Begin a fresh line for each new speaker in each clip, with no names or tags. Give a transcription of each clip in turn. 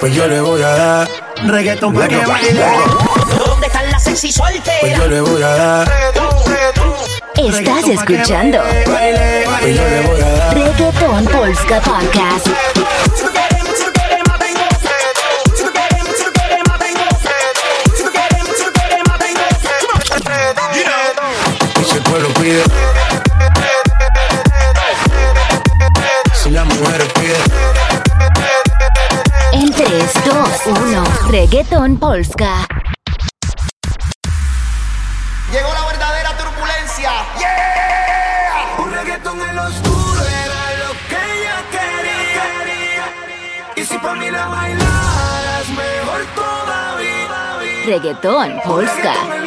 Pues yo le voy a dar reggaetón para que baile.
¿Dónde están las sexy solteras?
Pues yo le voy a dar.
Estás escuchando
pues yo le voy a dar.
Reggaetón Polska Podcast. Sion Polska.
Llegó la verdadera turbulencia. ¡Yeah!
Un reggaetón en lo oscuro era lo que
yo
quería. Y si pa' mí la bailaras mejor todavía. Reggaetón
Polska.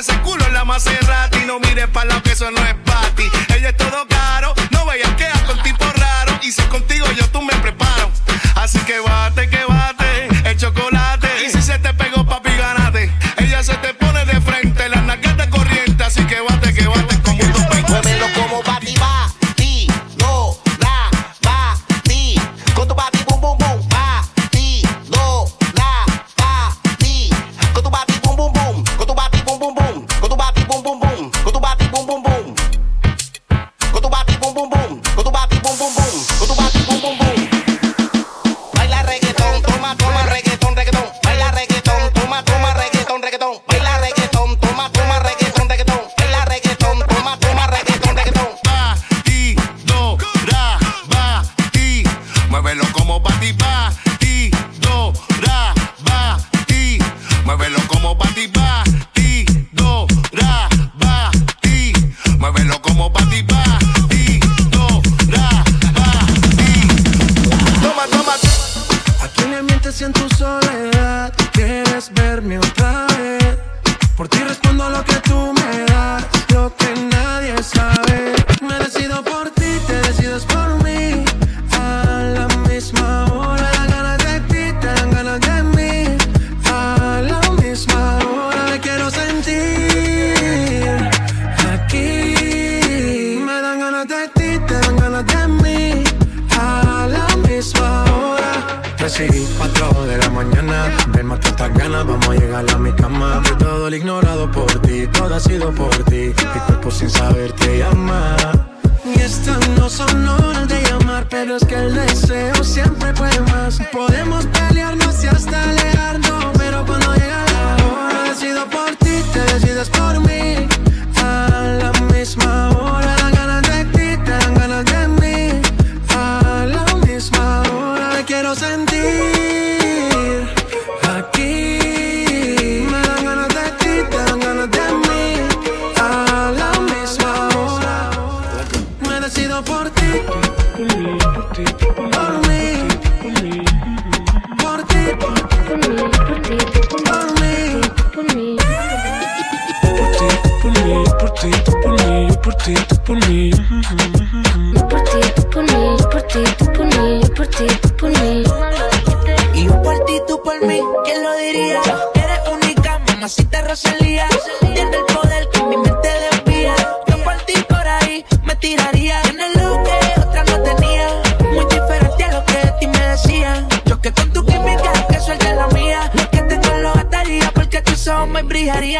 ese culo en la Maserati. No mires para lo que eso no es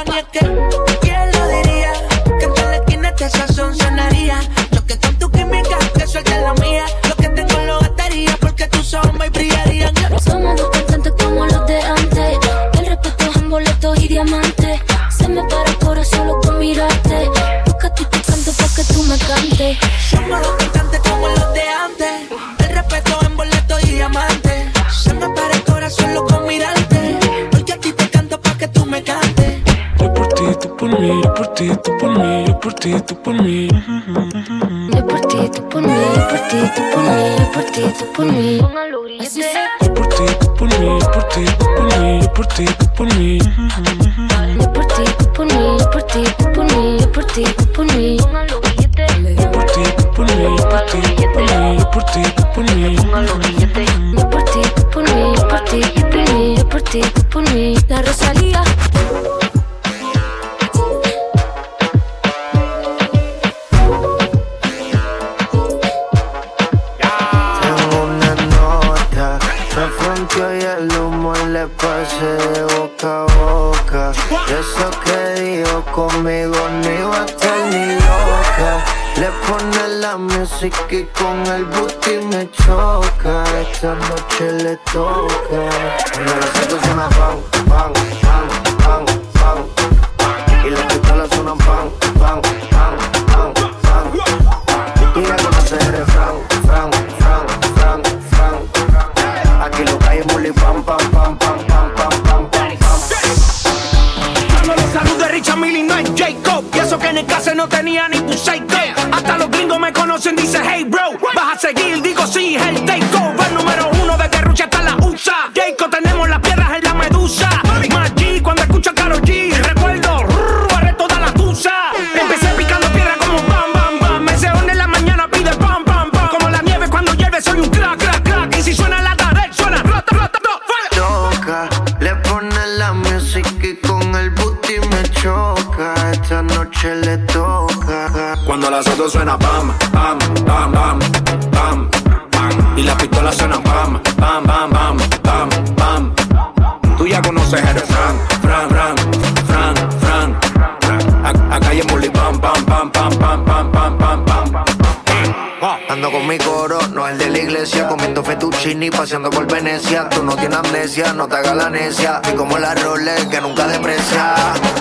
Marian y
es que besarse de
boca a boca. Eso que dijo conmigo ni va a estar ni loca. Le pone la música y con el booty me choca. Esta noche le toca. Cuando lo
siento se me apaga. En el caso no tenía ni tu. Hasta los gringos me conocen, dice hey bro. Vas a seguir, digo sí, el take go. suena bam, bam, bam, bam, bam, bam. Y
las pistolas suenan bam, bam, bam, bam, bam, bam. Tú ya conoces el Fran, Fran, Fran, Fran, Fran. Acá hay en bam, bam, bam, bam, bam, bam, bam, bam, bam.
Ando con mi coro, no es el de la iglesia, comiendo fettuccini, paseando por Venecia. Tú no tienes amnesia, no te hagas la necia. Y como la Rolex que nunca deprecia.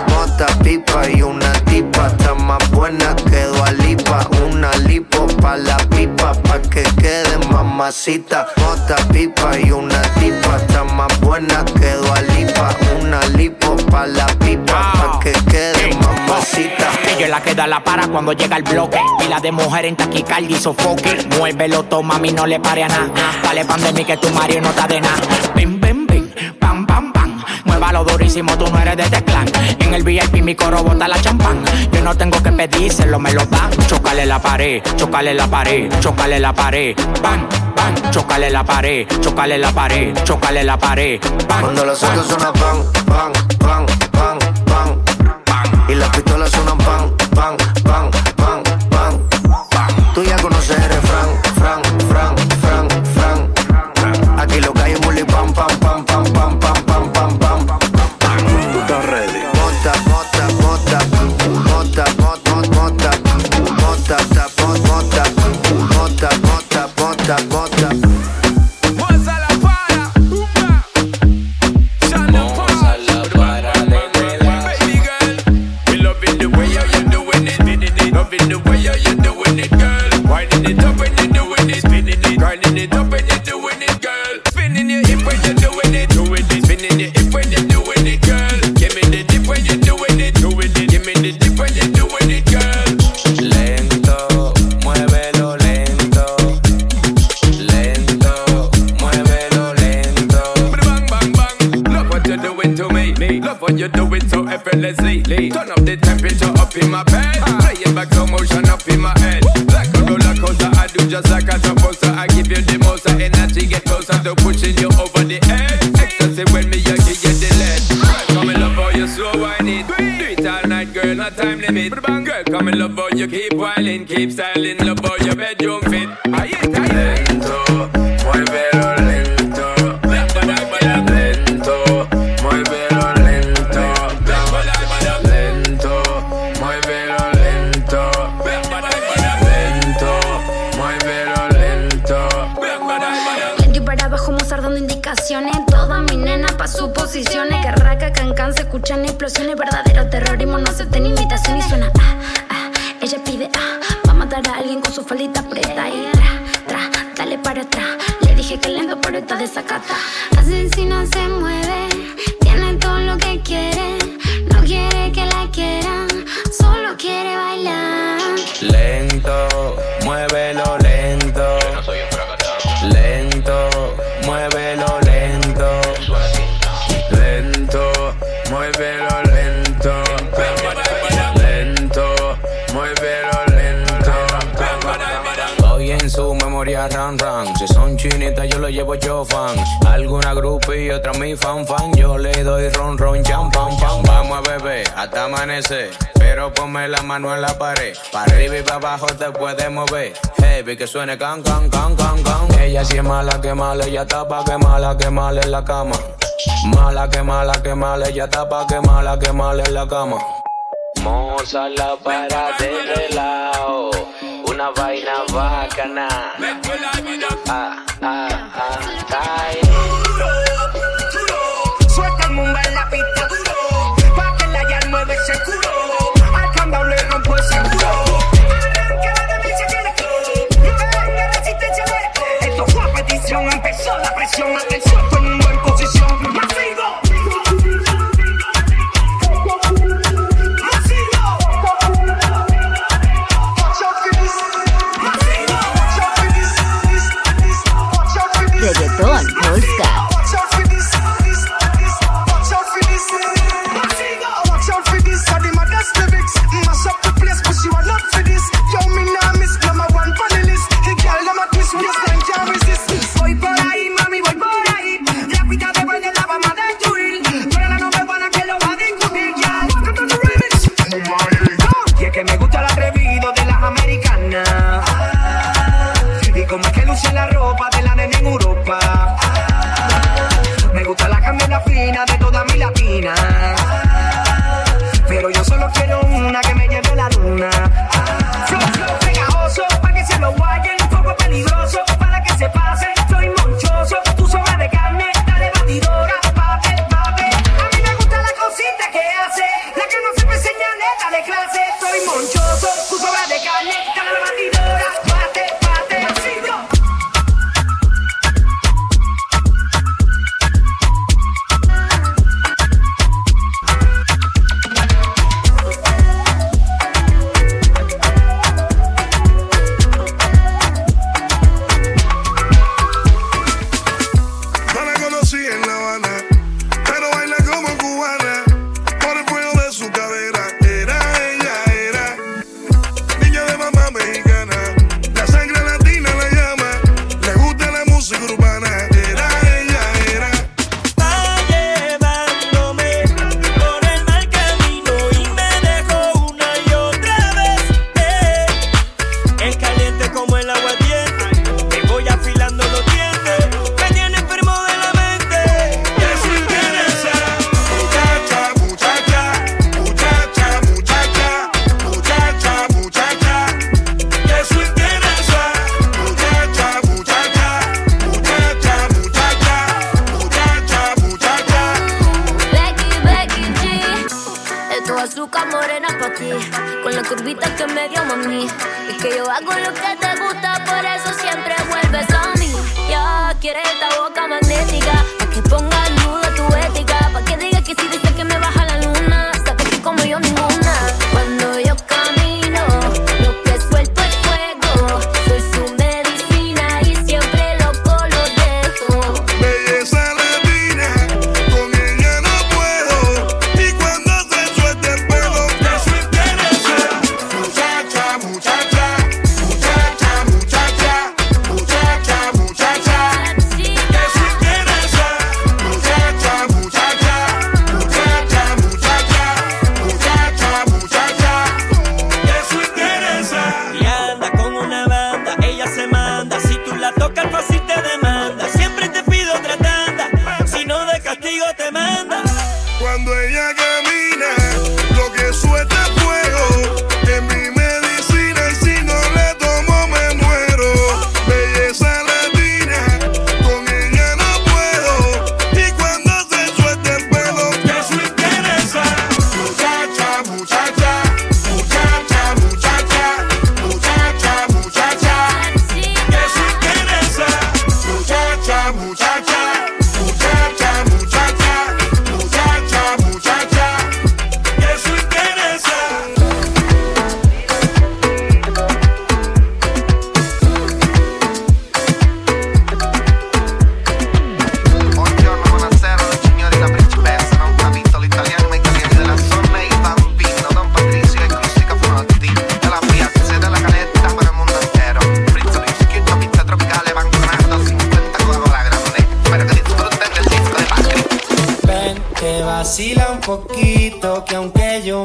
Mota, pipa y una tipa, está más buena que una lipo pa' la pipa, pa' que quede mamacita. Otra pipa y una tipa, está más buena que Dualipa, una lipo pa' la pipa, pa' ah. que quede mamacita.
Ella la queda la para cuando llega el bloque, pila de mujer en taquicardia y sofoque. Muévelo, toma, mí no le pare a nada. Dale pandemia que tu Mario no está de nada. Bim, bim, Balo durísimo, tú no eres de este Teclan. En el VIP mi coro bota la champán. Yo no tengo que pedírselo, me lo dan. Chocale la pared, chocale la pared, chocale la pared. Bang, bang, chocale la pared, chocale la pared, chocale la pared. Bang,
Cuando
las
otras suena bang, bang, bang, bang, bang. Y las pistolas suenan
bang, bang, bang.
por esta desacata. Asesina se mueve, tiene todo lo que quiere. No quiere que la quieran, solo quiere bailar.
Lento, muévelo lento. Yo no soy un. Lento, muévelo lento. Lento, muévelo lento. Lento, muévelo lento. Hoy en su memoria ran yo lo llevo yo fan. Alguna groupie y otra mi fan fan. Yo le doy ron ron, jam, pam pam. Vamos a beber hasta amanecer. Pero ponme la mano en la pared. Para arriba y para abajo te puedes mover. Heavy que suene can can can can can. Ella si es mala que mala, ella tapa que mala que mala en la cama. Mala que mala que mala, ella tapa que mala que mala en la cama. Moza la para de lado una vaina bacana. Me fue la vida. Ah, ah, ah, ay.
Duro, Suelta el mundo en la pista duro. Pa' que la yal mueve seguro. Al candado le rompo el seguro. Esto fue a petición, empezó la presión, atención.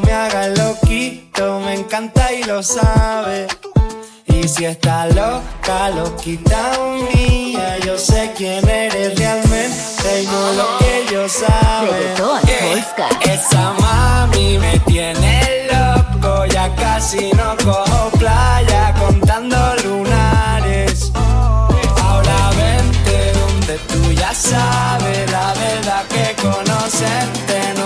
Me
haga loquito, me encanta y lo sabe. Y si está loca, loquita mía, yo sé quién eres realmente y no lo que yo sabe.
Reggaetón, Polska.
Esa mami me tiene loco, ya casi no cojo playa contando lunares. Ahora vente donde tú ya sabes la verdad que conocerte no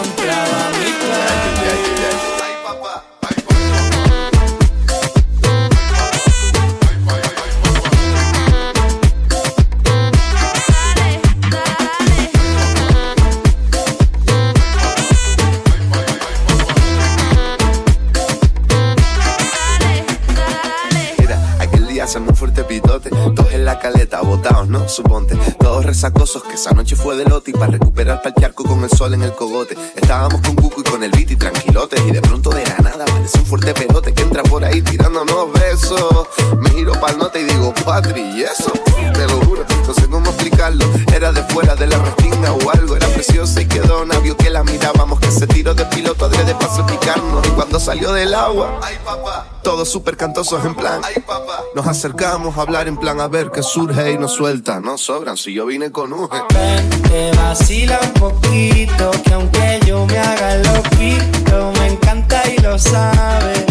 botados, ¿no? Suponte, todos resacosos, que esa noche fue de lote y para recuperar pa'l charco con el sol en el cogote. Estábamos con Cuco y con el beat y tranquilotes, y de pronto de la nada aparece un fuerte pelote que entra por ahí tirándonos besos. Me giro pa'l nota y digo, Patri, ¿y eso? Te lo juro, no sé cómo explicarlo. Era de fuera de la restinga o algo, era preciosa y quedó navio que la mirábamos, que se tiró de piloto adrede para picarnos. Y cuando salió del agua,
Ay, papá
todos súper cantosos en plan.
Ay, papá
Nos acercamos a hablar en plan a ver qué surge y nos suelta. No sobran si yo vine con Uge.
Ven, que vacila un poquito, que aunque yo me haga loquito, me encanta y lo sabe.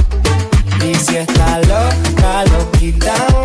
Y si está loca, loquita mía,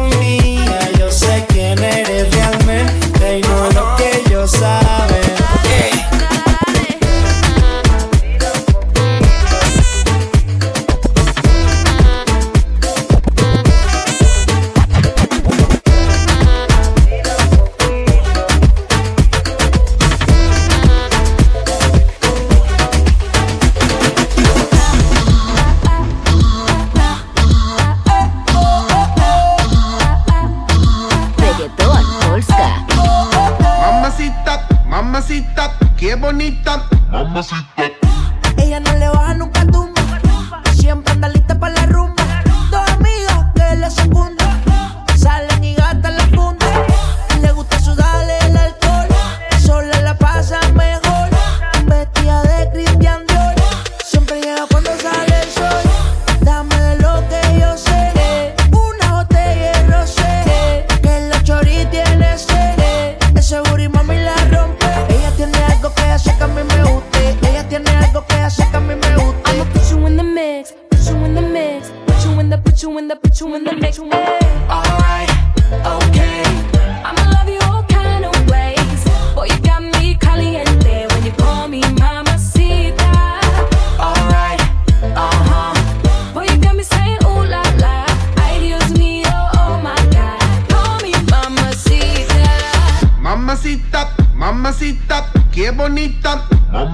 put you in the, put you in the mix.
Alright, okay.
I'ma love you all kind of ways. Boy, you got me caliente when you call me mamacita.
Alright, uh huh.
Boy, you got me saying ooh la la. Ay, Dios mío, oh my God. Call me mamacita.
Mamacita, mamacita, qué bonita.
Put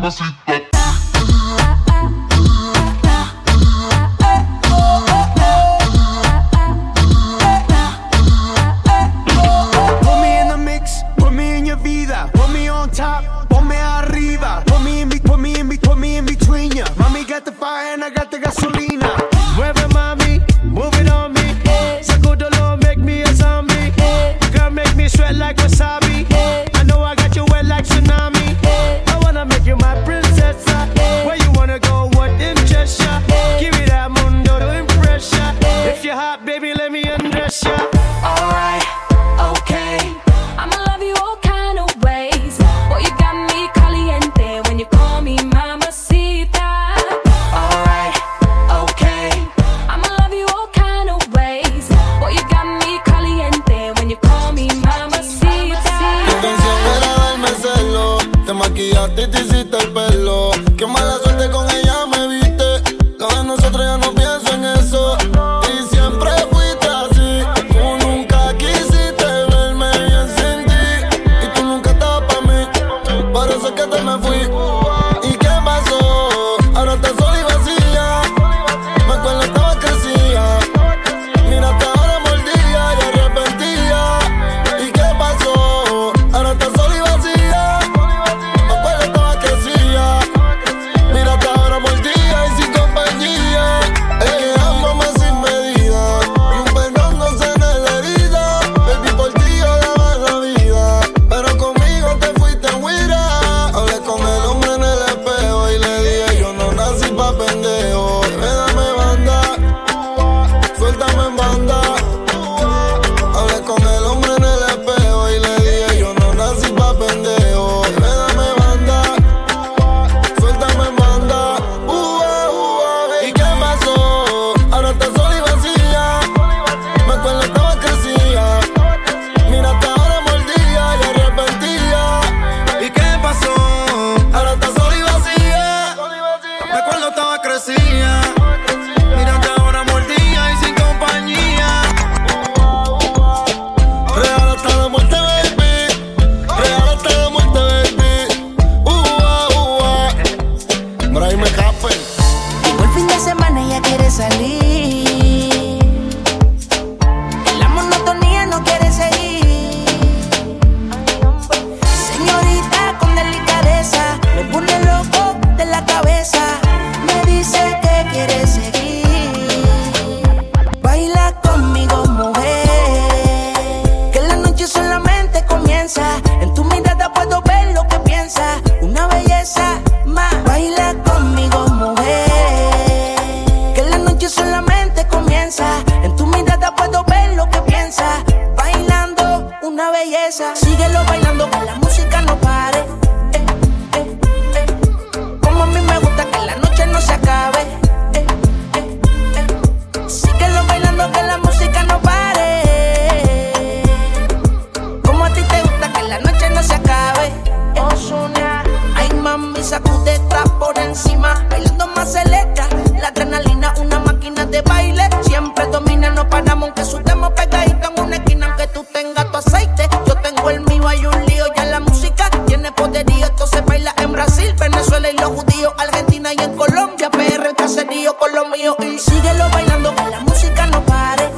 con lo mío y síguelo bailando que la música no pare.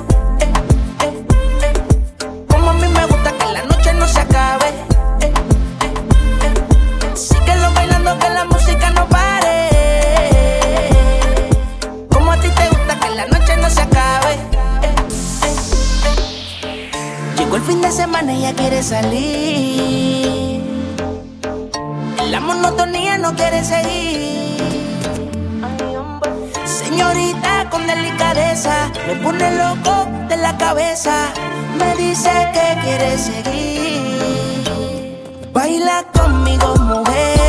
Como a mí me gusta que la noche no se acabe. Síguelo bailando que la música no pare. Como a ti te gusta que la noche no se acabe. Llegó el fin de semana y ya quiere salir. La monotonía no quiere seguir señorita con delicadeza me pone loco de la cabeza. Me dice que quiere seguir. Baila conmigo, mujer.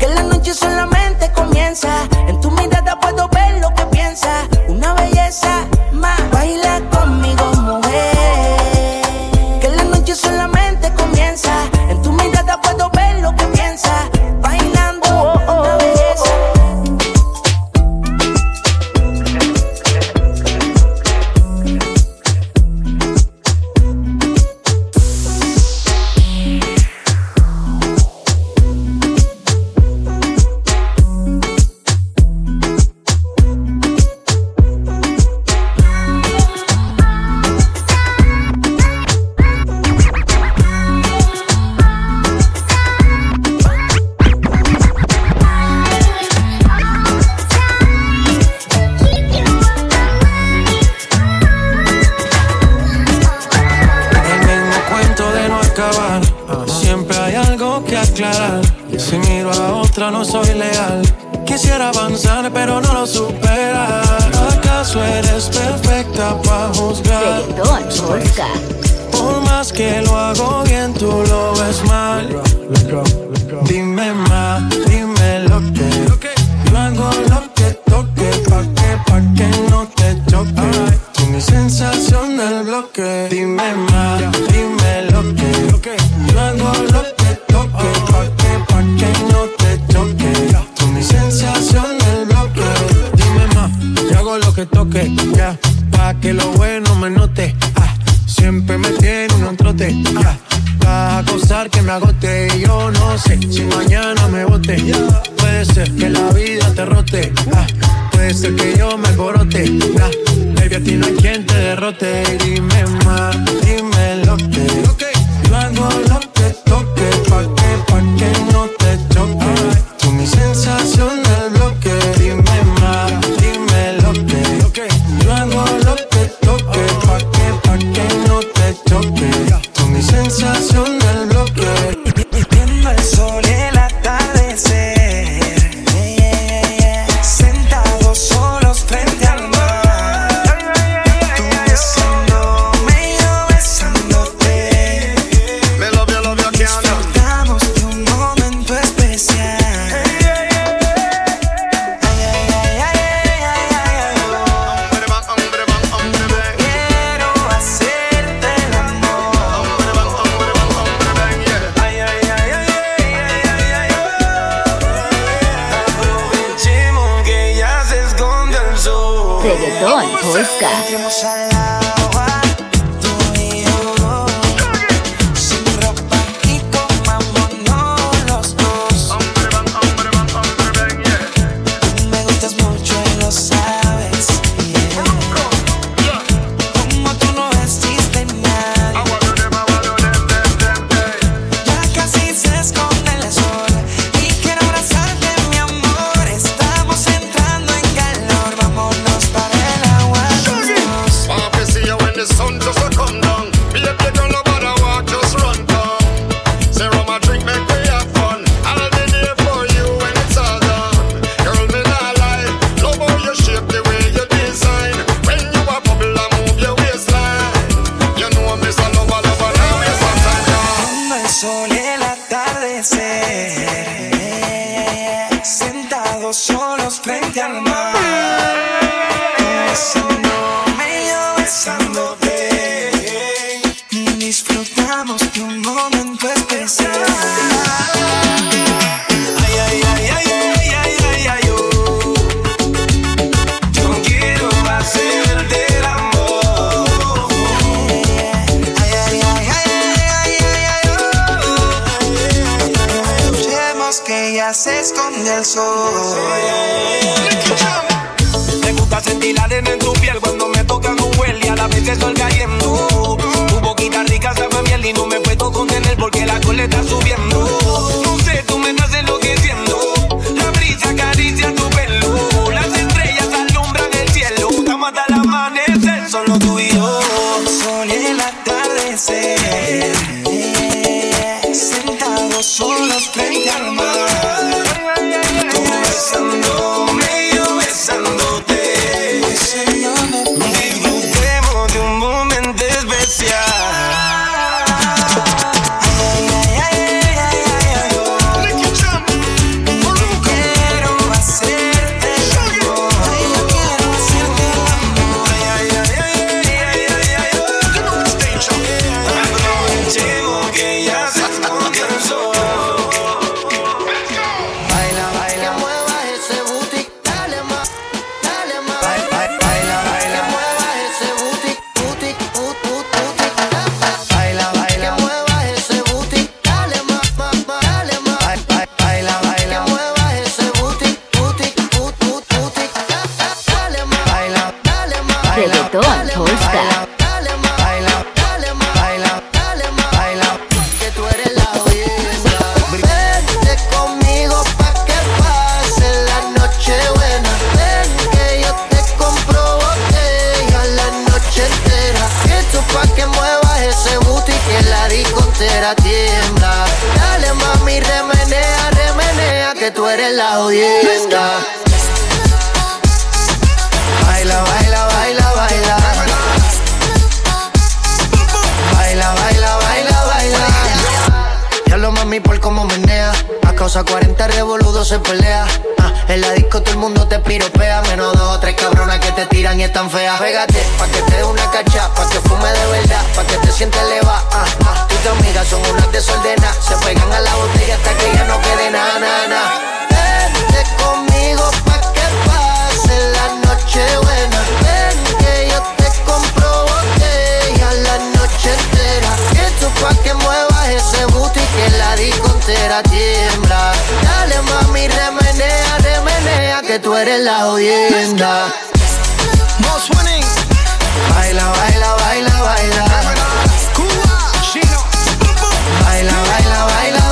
Que la noche solamente comienza. En tu mirada puedo ver lo que piensa. Una belleza
te
menos dos o tres cabronas que te tiran y están feas. Pégate, pa' que te dé una cacha, pa' que fume de verdad, pa' que te sientes leva. Ah, ah. Tus amigas son unas desordenadas, se pegan a la botella hasta que ya no quede nada, nada. Vente conmigo pa' que pase la noche buena. Ven que yo te compro botella la noche entera, esto pa' que mueva ese booty que la discontera tiembla. Dale mami, remenea, remenea, que tú eres la oyenda. Most winning. Baila, baila, baila, baila.
Cuba, Chino.
Baila, baila, baila.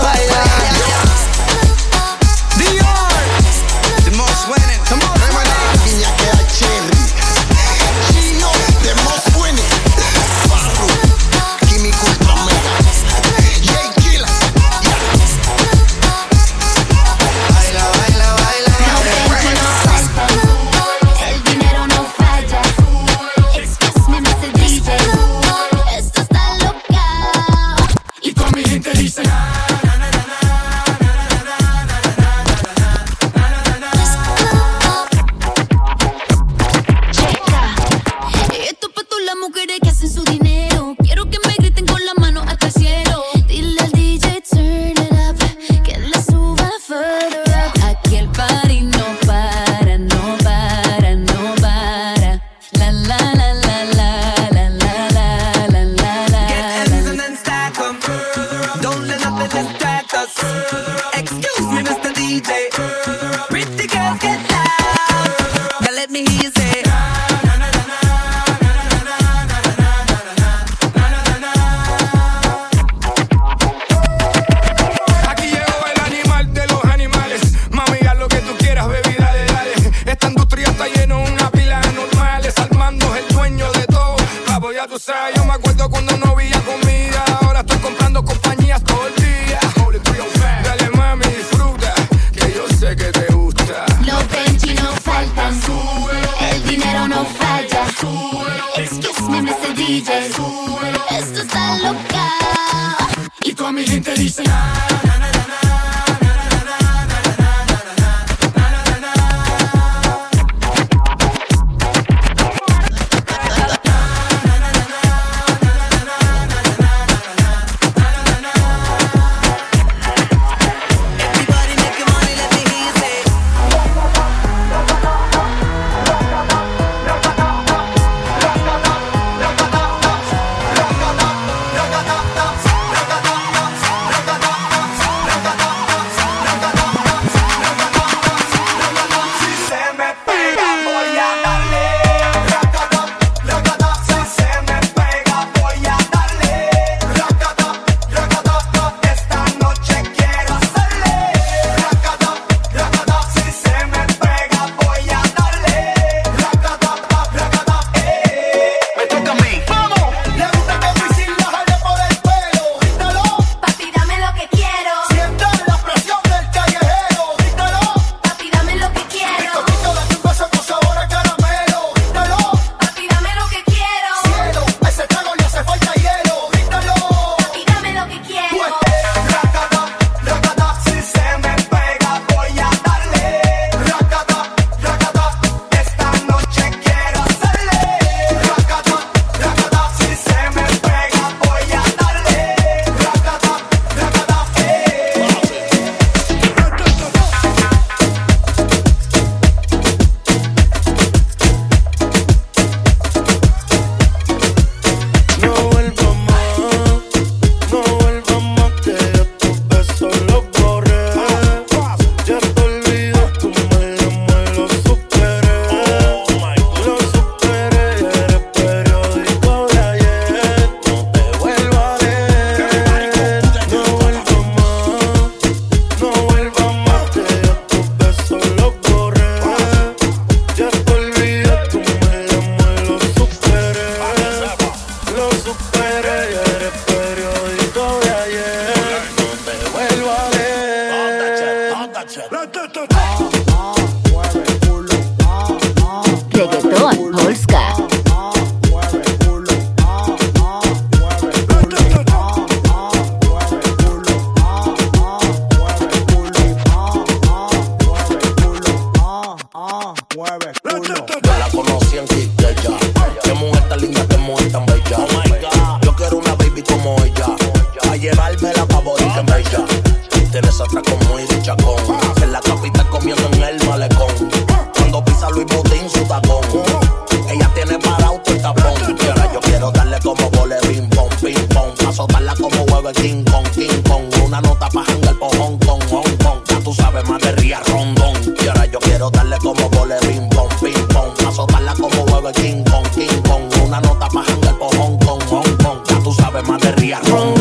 we are wrong.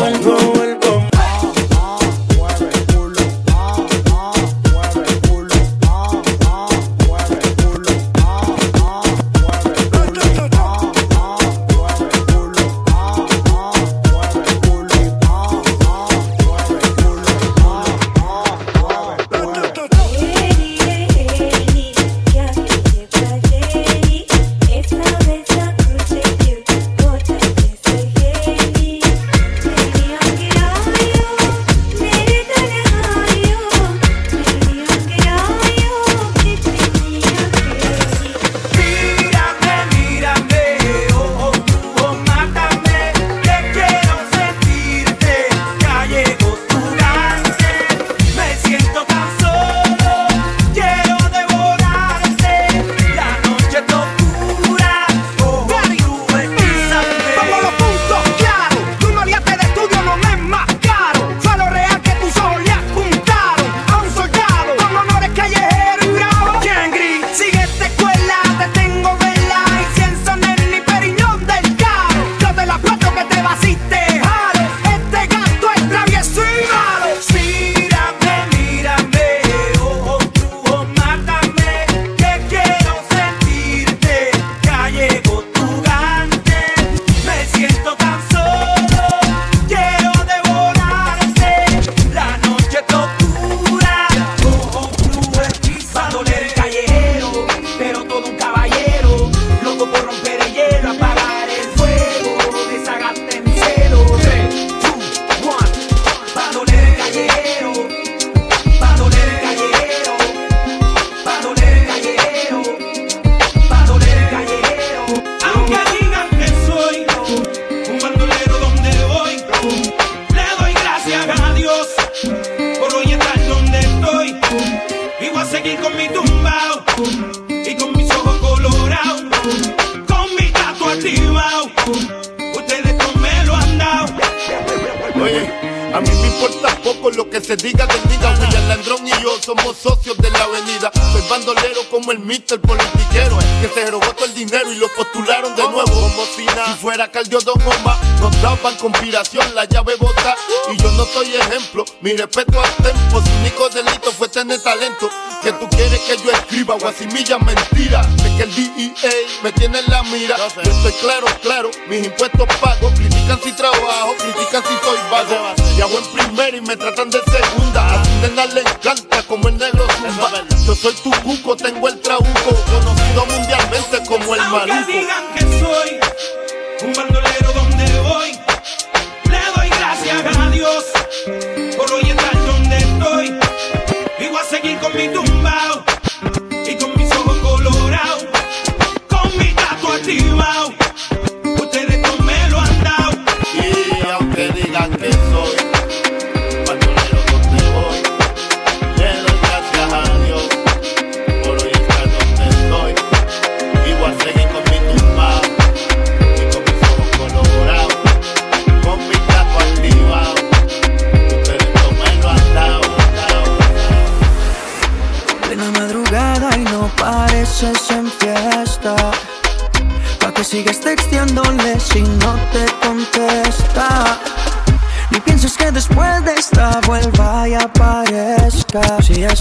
tratan de segunda. A Nena le encanta como el negro zumba. Yo soy tu cuco, tengo el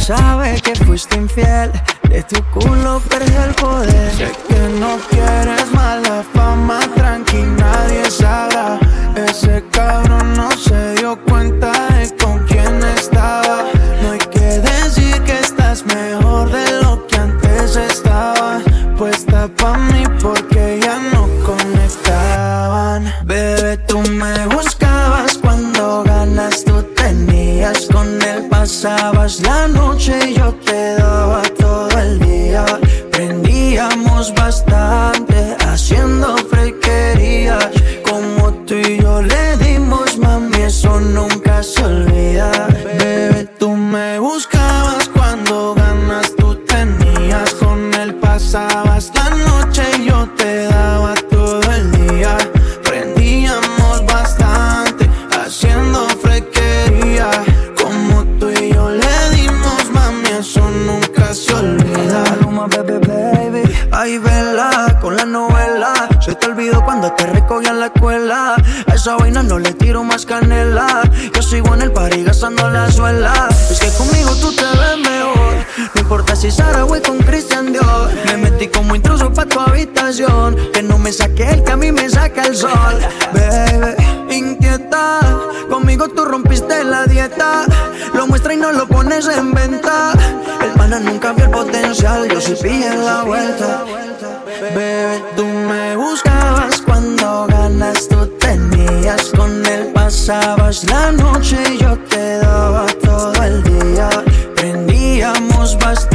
sabe que fuiste infiel de tu
bust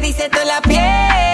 dice toda la piel.